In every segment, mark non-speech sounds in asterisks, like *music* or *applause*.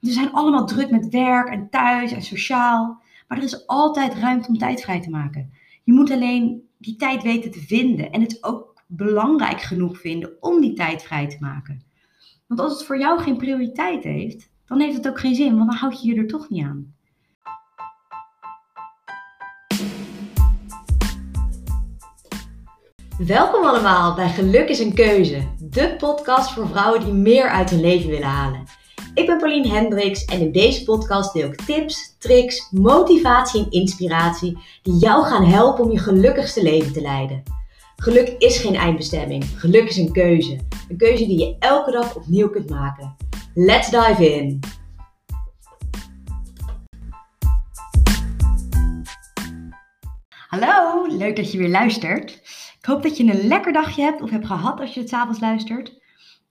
We zijn allemaal druk met werk en thuis en sociaal. Maar er is altijd ruimte om tijd vrij te maken. Je moet alleen die tijd weten te vinden en het ook belangrijk genoeg vinden om die tijd vrij te maken. Want als het voor jou geen prioriteit heeft, dan heeft het ook geen zin, want dan houd je je er toch niet aan. Welkom allemaal bij Geluk is een Keuze, de podcast voor vrouwen die meer uit hun leven willen halen. Ik ben Pauline Hendricks en in deze podcast deel ik tips, tricks, motivatie en inspiratie die jou gaan helpen om je gelukkigste leven te leiden. Geluk is geen eindbestemming, geluk is een keuze. Een keuze die je elke dag opnieuw kunt maken. Let's dive in! Hallo, leuk dat je weer luistert. Ik hoop dat je een lekker dagje hebt of hebt gehad als je het s'avonds luistert.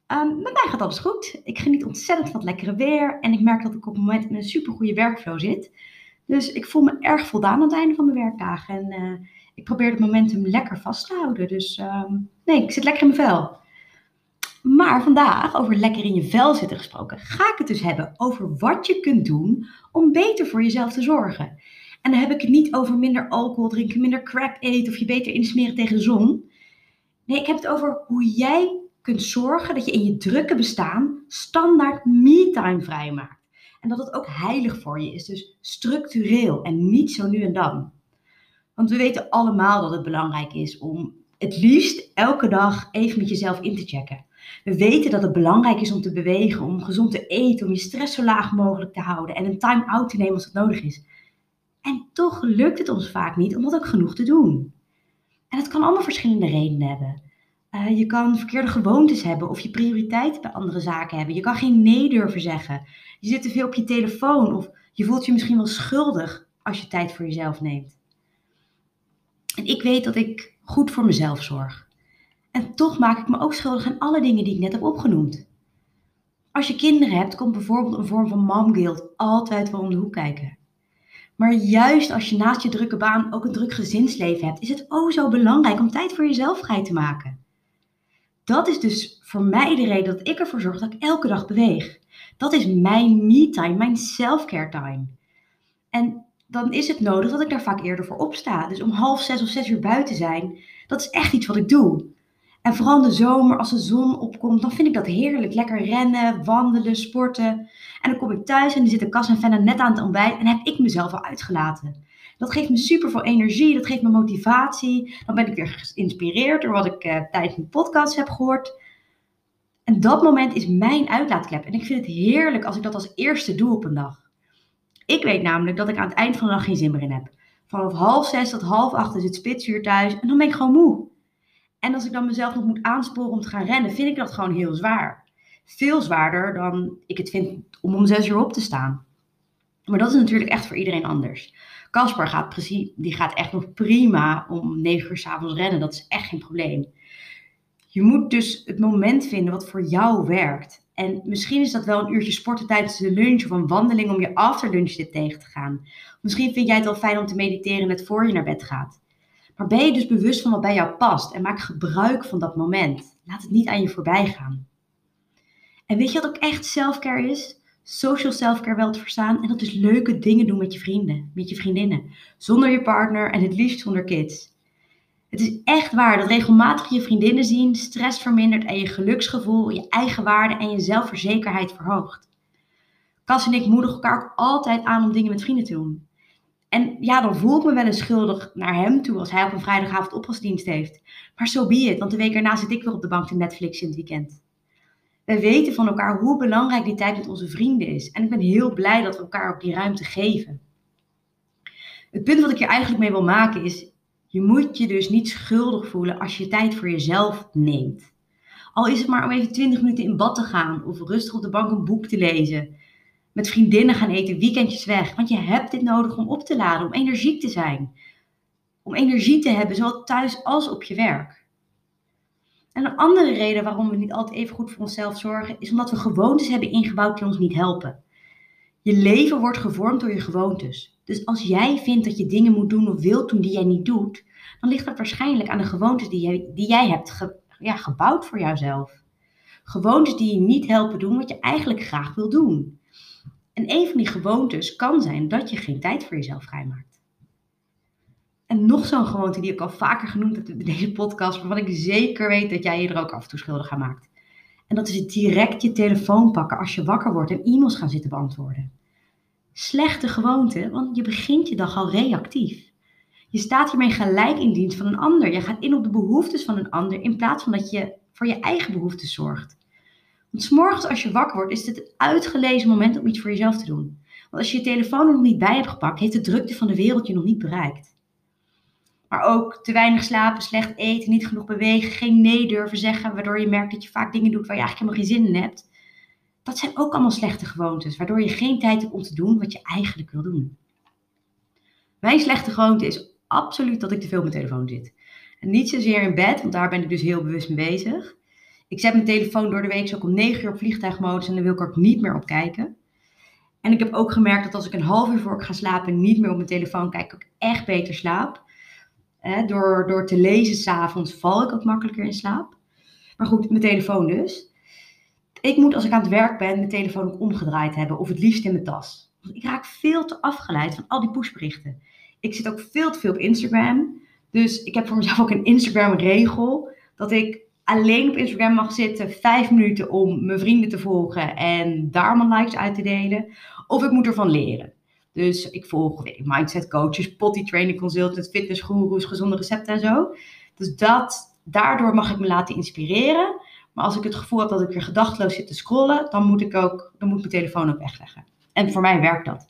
Met mij gaat alles goed. Ik geniet ontzettend van het lekkere weer en ik merk dat ik op het moment in een super goede werkflow zit. Dus ik voel me erg voldaan aan het einde van mijn werkdagen en uh, ik probeer het momentum lekker vast te houden. Dus um, nee, ik zit lekker in mijn vel. Maar vandaag, over lekker in je vel zitten gesproken, ga ik het dus hebben over wat je kunt doen om beter voor jezelf te zorgen. En dan heb ik het niet over minder alcohol drinken, minder crap eten of je beter insmeren tegen de zon. Nee, ik heb het over hoe jij kunt zorgen dat je in je drukke bestaan standaard me-time vrijmaakt. En dat het ook heilig voor je is, dus structureel en niet zo nu en dan. Want we weten allemaal dat het belangrijk is om het liefst elke dag even met jezelf in te checken. We weten dat het belangrijk is om te bewegen, om gezond te eten, om je stress zo laag mogelijk te houden en een time-out te nemen als dat nodig is. En toch lukt het ons vaak niet om dat ook genoeg te doen. En dat kan allemaal verschillende redenen hebben. Uh, je kan verkeerde gewoontes hebben of je prioriteiten bij andere zaken hebben. Je kan geen nee durven zeggen. Je zit te veel op je telefoon of je voelt je misschien wel schuldig als je tijd voor jezelf neemt. En ik weet dat ik goed voor mezelf zorg. En toch maak ik me ook schuldig aan alle dingen die ik net heb opgenoemd. Als je kinderen hebt, komt bijvoorbeeld een vorm van momguilt altijd wel om de hoek kijken. Maar juist als je naast je drukke baan ook een druk gezinsleven hebt, is het oh zo belangrijk om tijd voor jezelf vrij te maken. Dat is dus voor mij de reden dat ik ervoor zorg dat ik elke dag beweeg. Dat is mijn me-time, mijn self-care time. En dan is het nodig dat ik daar vaak eerder voor opsta. Dus om half zes of zes uur buiten zijn, dat is echt iets wat ik doe. En vooral in de zomer, als de zon opkomt, dan vind ik dat heerlijk. Lekker rennen, wandelen, sporten. En dan kom ik thuis en dan zitten Cas en Fenna net aan het ontbijt en heb ik mezelf al uitgelaten. Dat geeft me super veel energie, dat geeft me motivatie. Dan ben ik weer geïnspireerd door wat ik uh, tijdens mijn podcast heb gehoord. En dat moment is mijn uitlaatklep. En ik vind het heerlijk als ik dat als eerste doe op een dag. Ik weet namelijk dat ik aan het eind van de dag geen zin meer in heb. Vanaf half zes tot half acht is het spitsuur thuis en dan ben ik gewoon moe. En als ik dan mezelf nog moet aansporen om te gaan rennen, vind ik dat gewoon heel zwaar. Veel zwaarder dan ik het vind om om zes uur op te staan. Maar dat is natuurlijk echt voor iedereen anders. Casper gaat precies, die gaat echt nog prima om 9 uur s avonds rennen. Dat is echt geen probleem. Je moet dus het moment vinden wat voor jou werkt. En misschien is dat wel een uurtje sporten tijdens de lunch of een wandeling om je afterlunch dit tegen te gaan. Misschien vind jij het wel fijn om te mediteren net voor je naar bed gaat. Maar ben je dus bewust van wat bij jou past en maak gebruik van dat moment. Laat het niet aan je voorbij gaan. En weet je wat ook echt selfcare is? Social selfcare wel te verstaan. En dat is leuke dingen doen met je vrienden, met je vriendinnen. Zonder je partner en het liefst zonder kids. Het is echt waar dat regelmatig je vriendinnen zien stress vermindert en je geluksgevoel, je eigen waarde en je zelfverzekerheid verhoogt. Cas en ik moedigen elkaar ook altijd aan om dingen met vrienden te doen. En ja, dan voel ik me wel eens schuldig naar hem toe als hij op een vrijdagavond oppasdienst heeft. Maar zo so be want de week erna zit ik weer op de bank te Netflix in het weekend. We weten van elkaar hoe belangrijk die tijd met onze vrienden is. En ik ben heel blij dat we elkaar ook die ruimte geven. Het punt wat ik hier eigenlijk mee wil maken is, je moet je dus niet schuldig voelen als je tijd voor jezelf neemt. Al is het maar om even 20 minuten in bad te gaan of rustig op de bank een boek te lezen. Met vriendinnen gaan eten, weekendjes weg. Want je hebt dit nodig om op te laden, om energiek te zijn. Om energie te hebben, zowel thuis als op je werk. En een andere reden waarom we niet altijd even goed voor onszelf zorgen, is omdat we gewoontes hebben ingebouwd die ons niet helpen. Je leven wordt gevormd door je gewoontes. Dus als jij vindt dat je dingen moet doen of wilt doen die jij niet doet, dan ligt dat waarschijnlijk aan de gewoontes die jij, die jij hebt ja, gebouwd voor jouzelf. Gewoontes die je niet helpen doen wat je eigenlijk graag wil doen. En een van die gewoontes kan zijn dat je geen tijd voor jezelf vrijmaakt. En nog zo'n gewoonte die ik al vaker genoemd heb in deze podcast, waarvan ik zeker weet dat jij je er ook af en toe schuldig aan maakt. En dat is het direct je telefoon pakken als je wakker wordt en e-mails gaan zitten beantwoorden. Slechte gewoonte, want je begint je dag al reactief. Je staat hiermee gelijk in dienst van een ander. Je gaat in op de behoeftes van een ander in plaats van dat je voor je eigen behoeftes zorgt. Want s'morgens als je wakker wordt, is het het uitgelezen moment om iets voor jezelf te doen. Want als je je telefoon er nog niet bij hebt gepakt, heeft de drukte van de wereld je nog niet bereikt. Maar ook te weinig slapen, slecht eten, niet genoeg bewegen, geen nee durven zeggen, waardoor je merkt dat je vaak dingen doet waar je eigenlijk helemaal geen zin in hebt. Dat zijn ook allemaal slechte gewoontes, waardoor je geen tijd hebt om te doen wat je eigenlijk wil doen. Mijn slechte gewoonte is absoluut dat ik te veel op mijn telefoon zit. En niet zozeer in bed, want daar ben ik dus heel bewust mee bezig. Ik zet mijn telefoon door de week ook om 9 uur op vliegtuigmodus en dan wil ik er ook niet meer op kijken. En ik heb ook gemerkt dat als ik een half uur voor ik ga slapen niet meer op mijn telefoon kijk, ik echt beter slaap. Door, door te lezen s'avonds val ik ook makkelijker in slaap. Maar goed, mijn telefoon dus. Ik moet als ik aan het werk ben mijn telefoon ook omgedraaid hebben of het liefst in mijn tas. Want ik raak veel te afgeleid van al die pushberichten. Ik zit ook veel te veel op Instagram. Dus ik heb voor mezelf ook een Instagram-regel. Dat ik alleen op Instagram mag zitten vijf minuten om mijn vrienden te volgen en daar mijn likes uit te delen. Of ik moet ervan leren. Dus ik volg weet ik, mindset coaches, potty training consultants, fitnessgoeroes, gezonde recepten en zo. Dus dat, daardoor mag ik me laten inspireren. Maar als ik het gevoel heb dat ik weer gedachteloos zit te scrollen, dan moet ik ook, dan moet mijn telefoon ook wegleggen. En voor mij werkt dat.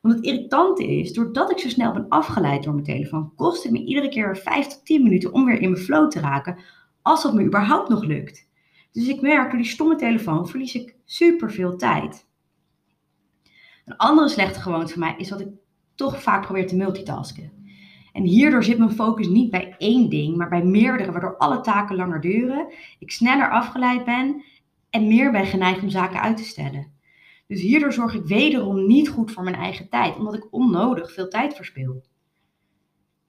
Want het irritante is, doordat ik zo snel ben afgeleid door mijn telefoon, kost het me iedere keer 5 tot 10 minuten om weer in mijn flow te raken, als dat me überhaupt nog lukt. Dus ik merk, door die stomme telefoon verlies ik super veel tijd. Een andere slechte gewoonte van mij is dat ik toch vaak probeer te multitasken. En hierdoor zit mijn focus niet bij één ding, maar bij meerdere, waardoor alle taken langer duren, ik sneller afgeleid ben en meer ben geneigd om zaken uit te stellen. Dus hierdoor zorg ik wederom niet goed voor mijn eigen tijd, omdat ik onnodig veel tijd verspil.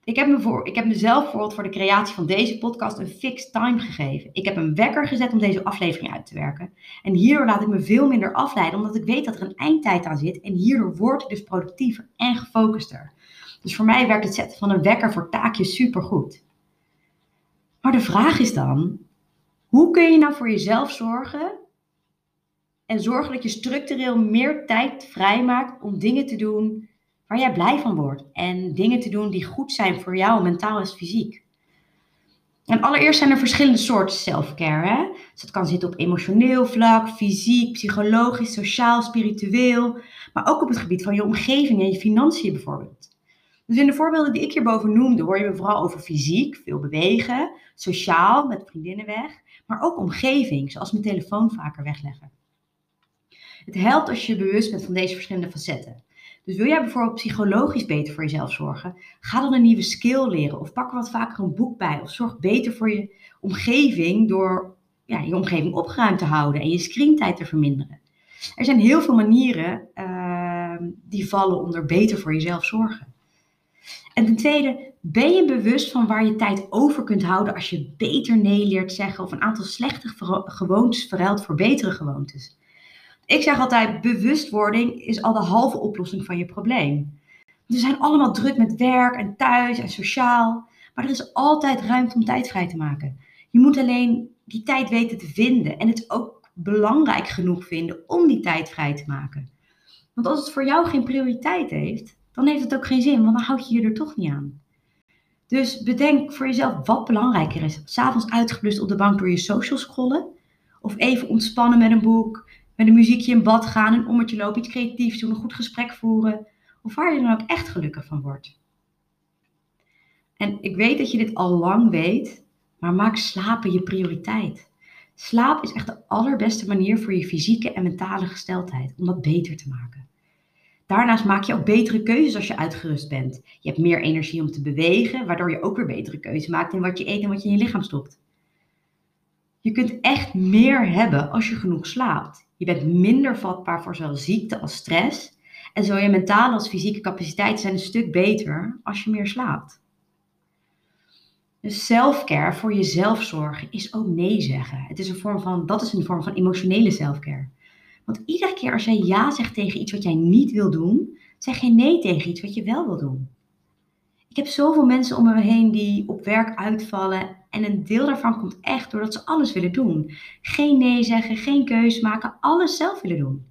Ik heb, me voor, ik heb mezelf bijvoorbeeld voor de creatie van deze podcast een fixed time gegeven. Ik heb een wekker gezet om deze aflevering uit te werken. En hierdoor laat ik me veel minder afleiden, omdat ik weet dat er een eindtijd aan zit. En hierdoor word ik dus productiever en gefocuster. Dus voor mij werkt het zetten van een wekker voor taakjes supergoed. Maar de vraag is dan, hoe kun je nou voor jezelf zorgen en zorgen dat je structureel meer tijd vrijmaakt om dingen te doen waar jij blij van wordt. En dingen te doen die goed zijn voor jou, mentaal en fysiek. En allereerst zijn er verschillende soorten self-care. Dus het kan zitten op emotioneel vlak, fysiek, psychologisch, sociaal, spiritueel. Maar ook op het gebied van je omgeving en je financiën bijvoorbeeld. Dus in de voorbeelden die ik hierboven noemde, hoor je me vooral over fysiek, veel bewegen, sociaal, met vriendinnen weg. Maar ook omgeving, zoals mijn telefoon vaker wegleggen. Het helpt als je bewust bent van deze verschillende facetten. Dus wil jij bijvoorbeeld psychologisch beter voor jezelf zorgen? Ga dan een nieuwe skill leren of pak wat vaker een boek bij of zorg beter voor je omgeving door ja, je omgeving opgeruimd te houden en je screentijd te verminderen. Er zijn heel veel manieren uh, die vallen onder beter voor jezelf zorgen. En ten tweede, ben je bewust van waar je tijd over kunt houden als je beter nee leert zeggen of een aantal slechte gewoontes verruilt voor betere gewoontes? Ik zeg altijd, bewustwording is al de halve oplossing van je probleem. We zijn allemaal druk met werk en thuis en sociaal, maar er is altijd ruimte om tijd vrij te maken. Je moet alleen die tijd weten te vinden en het ook belangrijk genoeg vinden om die tijd vrij te maken. Want als het voor jou geen prioriteit heeft, dan heeft het ook geen zin, want dan houd je je er toch niet aan. Dus bedenk voor jezelf wat belangrijker is. S'avonds uitgeblust op de bank door je social scrollen? Of even ontspannen met een boek, met een muziekje in bad gaan, een ommetje lopen, iets creatiefs doen, een goed gesprek voeren. Of waar je dan ook echt gelukkig van wordt. En ik weet dat je dit al lang weet, maar maak slapen je prioriteit. Slaap is echt de allerbeste manier voor je fysieke en mentale gesteldheid, om dat beter te maken. Daarnaast maak je ook betere keuzes als je uitgerust bent. Je hebt meer energie om te bewegen, waardoor je ook weer betere keuzes maakt in wat je eet en wat je in je lichaam stopt. Je kunt echt meer hebben als je genoeg slaapt. Je bent minder vatbaar voor zowel ziekte als stress. En zo je mentale als fysieke capaciteiten zijn een stuk beter als je meer slaapt. Dus selfcare voor jezelf zorgen is ook nee zeggen. Het is een vorm van, dat is een vorm van emotionele selfcare. Want iedere keer als jij ja zegt tegen iets wat jij niet wil doen, zeg je nee tegen iets wat je wel wil doen. Ik heb zoveel mensen om me heen die op werk uitvallen en een deel daarvan komt echt doordat ze alles willen doen. Geen nee zeggen, geen keus maken, alles zelf willen doen.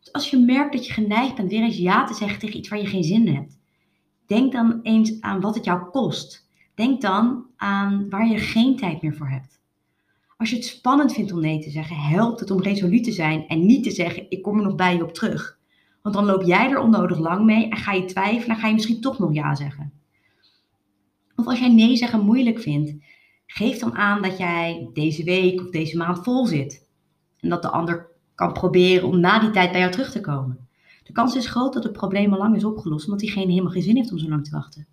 Dus als je merkt dat je geneigd bent weer eens ja te zeggen tegen iets waar je geen zin in hebt, denk dan eens aan wat het jou kost. Denk dan aan waar je geen tijd meer voor hebt. Als je het spannend vindt om nee te zeggen, helpt het om resoluut te zijn en niet te zeggen: Ik kom er nog bij je op terug. Want dan loop jij er onnodig lang mee en ga je twijfelen en ga je misschien toch nog ja zeggen. Of als jij nee zeggen moeilijk vindt, geef dan aan dat jij deze week of deze maand vol zit. En dat de ander kan proberen om na die tijd bij jou terug te komen. De kans is groot dat het probleem al lang is opgelost, omdat diegene helemaal geen zin heeft om zo lang te wachten.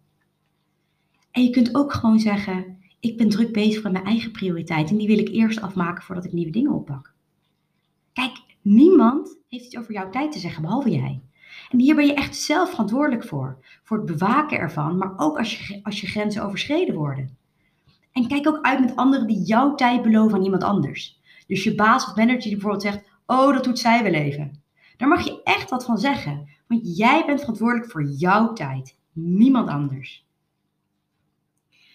En je kunt ook gewoon zeggen: Ik ben druk bezig met mijn eigen prioriteiten en die wil ik eerst afmaken voordat ik nieuwe dingen oppak. Kijk, niemand heeft iets over jouw tijd te zeggen, behalve jij. En hier ben je echt zelf verantwoordelijk voor. Voor het bewaken ervan, maar ook als je, als je grenzen overschreden worden. En kijk ook uit met anderen die jouw tijd beloven aan iemand anders. Dus je baas of manager die bijvoorbeeld zegt: Oh, dat doet zij wel even. Daar mag je echt wat van zeggen. Want jij bent verantwoordelijk voor jouw tijd, niemand anders.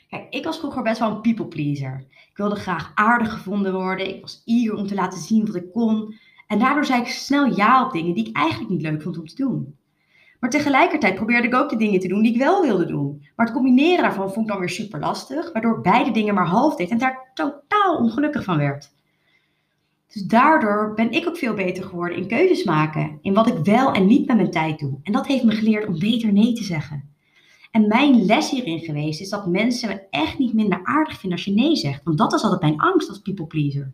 Kijk, ik was vroeger best wel een people pleaser. Ik wilde graag aardig gevonden worden. Ik was eager om te laten zien wat ik kon. En daardoor zei ik snel ja op dingen die ik eigenlijk niet leuk vond om te doen. Maar tegelijkertijd probeerde ik ook de dingen te doen die ik wel wilde doen. Maar het combineren daarvan vond ik dan weer super lastig, waardoor ik beide dingen maar half deed en daar totaal ongelukkig van werd. Dus daardoor ben ik ook veel beter geworden in keuzes maken, in wat ik wel en niet met mijn tijd doe. En dat heeft me geleerd om beter nee te zeggen. En mijn les hierin geweest is dat mensen me echt niet minder aardig vinden als je nee zegt. Want dat is altijd mijn angst als people pleaser.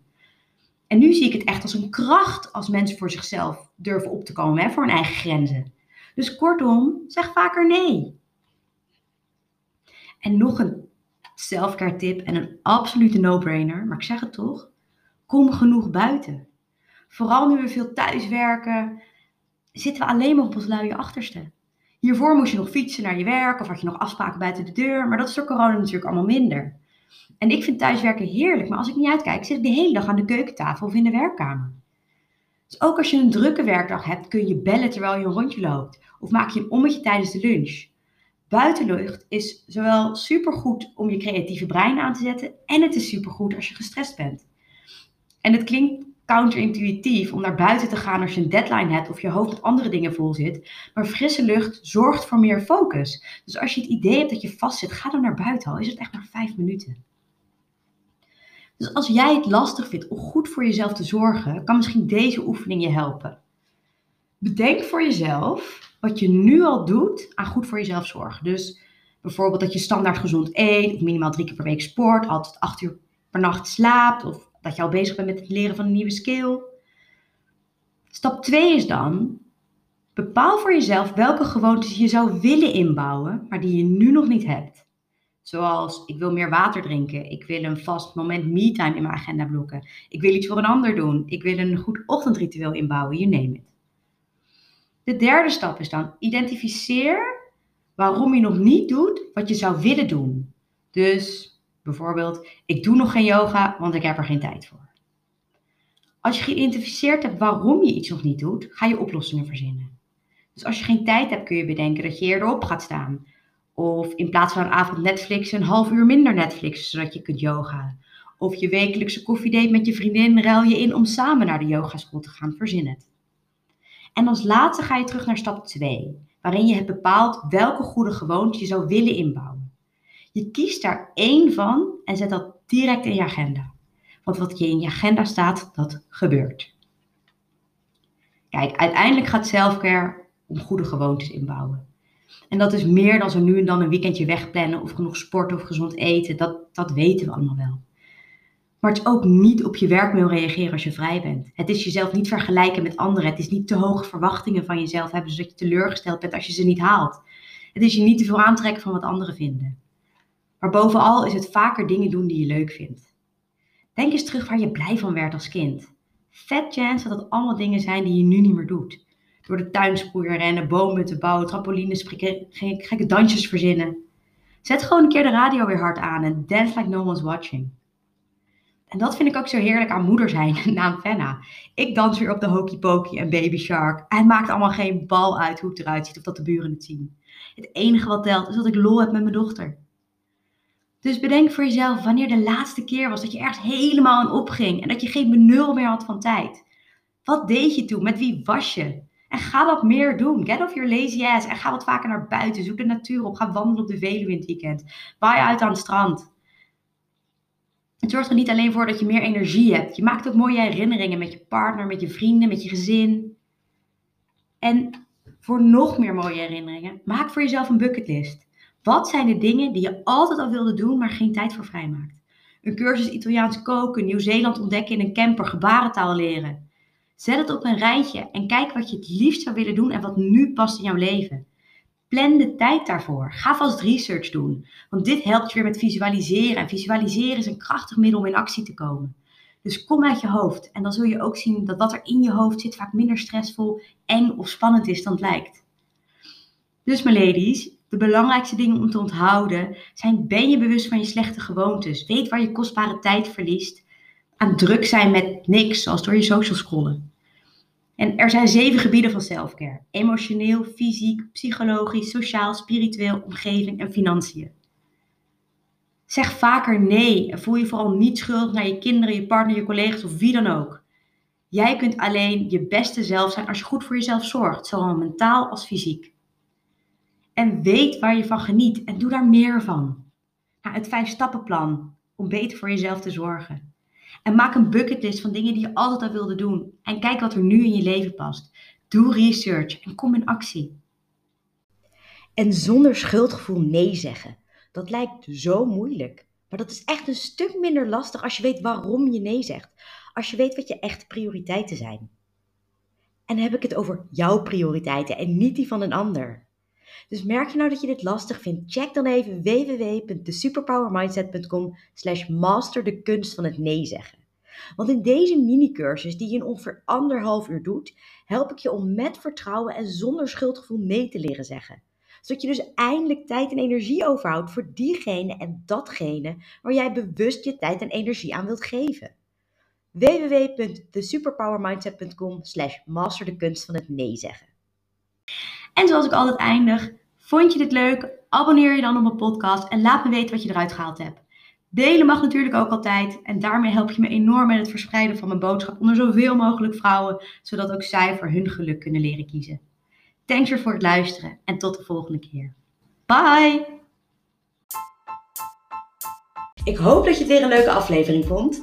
En nu zie ik het echt als een kracht als mensen voor zichzelf durven op te komen, hè, voor hun eigen grenzen. Dus kortom, zeg vaker nee. En nog een selfcare tip en een absolute no-brainer, maar ik zeg het toch. Kom genoeg buiten. Vooral nu we veel thuiswerken, zitten we alleen maar op ons luie achterste. Hiervoor moest je nog fietsen naar je werk of had je nog afspraken buiten de deur, maar dat is door corona natuurlijk allemaal minder. En ik vind thuiswerken heerlijk, maar als ik niet uitkijk, zit ik de hele dag aan de keukentafel of in de werkkamer. Dus ook als je een drukke werkdag hebt, kun je bellen terwijl je een rondje loopt. Of maak je een ommetje tijdens de lunch. Buitenlucht is zowel supergoed om je creatieve brein aan te zetten en het is supergoed als je gestrest bent. En het klinkt counterintuïtief om naar buiten te gaan als je een deadline hebt of je hoofd met andere dingen vol zit. Maar frisse lucht zorgt voor meer focus. Dus als je het idee hebt dat je vastzit, ga dan naar buiten al. Is het echt maar vijf minuten. Dus als jij het lastig vindt om goed voor jezelf te zorgen, kan misschien deze oefening je helpen. Bedenk voor jezelf wat je nu al doet aan goed voor jezelf zorgen. Dus bijvoorbeeld dat je standaard gezond eet, of minimaal drie keer per week sport, altijd acht uur per nacht slaapt, of dat je al bezig bent met het leren van een nieuwe skill. Stap 2 is dan, bepaal voor jezelf welke gewoontes je zou willen inbouwen, maar die je nu nog niet hebt. Zoals, ik wil meer water drinken. Ik wil een vast moment me-time in mijn agenda blokken. Ik wil iets voor een ander doen. Ik wil een goed ochtendritueel inbouwen. You name it. De derde stap is dan, identificeer waarom je nog niet doet wat je zou willen doen. Dus bijvoorbeeld, ik doe nog geen yoga, want ik heb er geen tijd voor. Als je geïdentificeerd hebt waarom je iets nog niet doet, ga je oplossingen verzinnen. Dus als je geen tijd hebt, kun je bedenken dat je eerder op gaat staan. Of in plaats van een avond Netflix een half uur minder Netflix, zodat je kunt yoga. Of je wekelijkse koffiedate met je vriendin ruil je in om samen naar de yogaschool te gaan. Verzin het. En als laatste ga je terug naar stap 2, waarin je hebt bepaald welke goede gewoonte je zou willen inbouwen. Je kiest daar één van en zet dat direct in je agenda. Want wat je in je agenda staat, dat gebeurt. Kijk, uiteindelijk gaat selfcare om goede gewoontes inbouwen. En dat is meer dan zo nu en dan een weekendje wegplannen of genoeg sporten of gezond eten. Dat, dat weten we allemaal wel. Maar het is ook niet op je werkmail reageren als je vrij bent. Het is jezelf niet vergelijken met anderen. Het is niet te hoge verwachtingen van jezelf hebben, zodat je teleurgesteld bent als je ze niet haalt. Het is je niet te veel aantrekken van wat anderen vinden. Maar bovenal is het vaker dingen doen die je leuk vindt. Denk eens terug waar je blij van werd als kind. Fat chance dat het allemaal dingen zijn die je nu niet meer doet door de tuin sproeien, rennen, bomen te bouwen, trampolines gekke dansjes verzinnen. Zet gewoon een keer de radio weer hard aan en dance like no one's watching. En dat vind ik ook zo heerlijk aan moeder zijn, *laughs* naam Fenna. Ik dans weer op de Hokey Pokey en Baby Shark. En het maakt allemaal geen bal uit hoe het eruit ziet of dat de buren het zien. Het enige wat telt is dat ik lol heb met mijn dochter. Dus bedenk voor jezelf wanneer de laatste keer was dat je echt helemaal aan opging en dat je geen benul meer had van tijd. Wat deed je toen? Met wie was je? En ga dat meer doen. Get off your lazy ass en ga wat vaker naar buiten. Zoek de natuur op. Ga wandelen op de Veluwe in het weekend. Waai uit aan het strand. Het zorgt er niet alleen voor dat je meer energie hebt. Je maakt ook mooie herinneringen met je partner, met je vrienden, met je gezin. En voor nog meer mooie herinneringen, maak voor jezelf een bucketlist. Wat zijn de dingen die je altijd al wilde doen, maar geen tijd voor vrijmaakt? Een cursus Italiaans koken, Nieuw-Zeeland ontdekken in een camper, gebarentaal leren. Zet het op een rijtje en kijk wat je het liefst zou willen doen en wat nu past in jouw leven. Plan de tijd daarvoor. Ga vast research doen. Want dit helpt je weer met visualiseren. En visualiseren is een krachtig middel om in actie te komen. Dus kom uit je hoofd. En dan zul je ook zien dat wat er in je hoofd zit vaak minder stressvol, eng of spannend is dan het lijkt. Dus mijn ladies, de belangrijkste dingen om te onthouden zijn: ben je bewust van je slechte gewoontes? Weet waar je kostbare tijd verliest. Aan druk zijn met niks, zoals door je social scrollen. En er zijn zeven gebieden van selfcare: emotioneel, fysiek, psychologisch, sociaal, spiritueel, omgeving en financiën. Zeg vaker nee en voel je vooral niet schuldig naar je kinderen, je partner, je collega's of wie dan ook. Jij kunt alleen je beste zelf zijn als je goed voor jezelf zorgt, zowel mentaal als fysiek. En weet waar je van geniet en doe daar meer van. Nou, het vijf stappenplan om beter voor jezelf te zorgen. En maak een bucketlist van dingen die je altijd al wilde doen. En kijk wat er nu in je leven past. Doe research en kom in actie. En zonder schuldgevoel nee zeggen. Dat lijkt zo moeilijk. Maar dat is echt een stuk minder lastig als je weet waarom je nee zegt. Als je weet wat je echte prioriteiten zijn. En dan heb ik het over jouw prioriteiten en niet die van een ander. Dus merk je nou dat je dit lastig vindt? Check dan even www.thesuperpowermindset.com slash master de kunst van het nee zeggen. Want in deze mini-cursus die je in ongeveer anderhalf uur doet, help ik je om met vertrouwen en zonder schuldgevoel nee te leren zeggen. Zodat je dus eindelijk tijd en energie overhoudt voor diegene en datgene waar jij bewust je tijd en energie aan wilt geven www.thesuperpowermindset.com slash master de kunst van het nee zeggen. En zoals ik altijd eindig, vond je dit leuk? Abonneer je dan op mijn podcast en laat me weten wat je eruit gehaald hebt. Delen mag natuurlijk ook altijd en daarmee help je me enorm met het verspreiden van mijn boodschap onder zoveel mogelijk vrouwen, zodat ook zij voor hun geluk kunnen leren kiezen. Thanks weer voor het luisteren en tot de volgende keer. Bye! Ik hoop dat je het weer een leuke aflevering vond.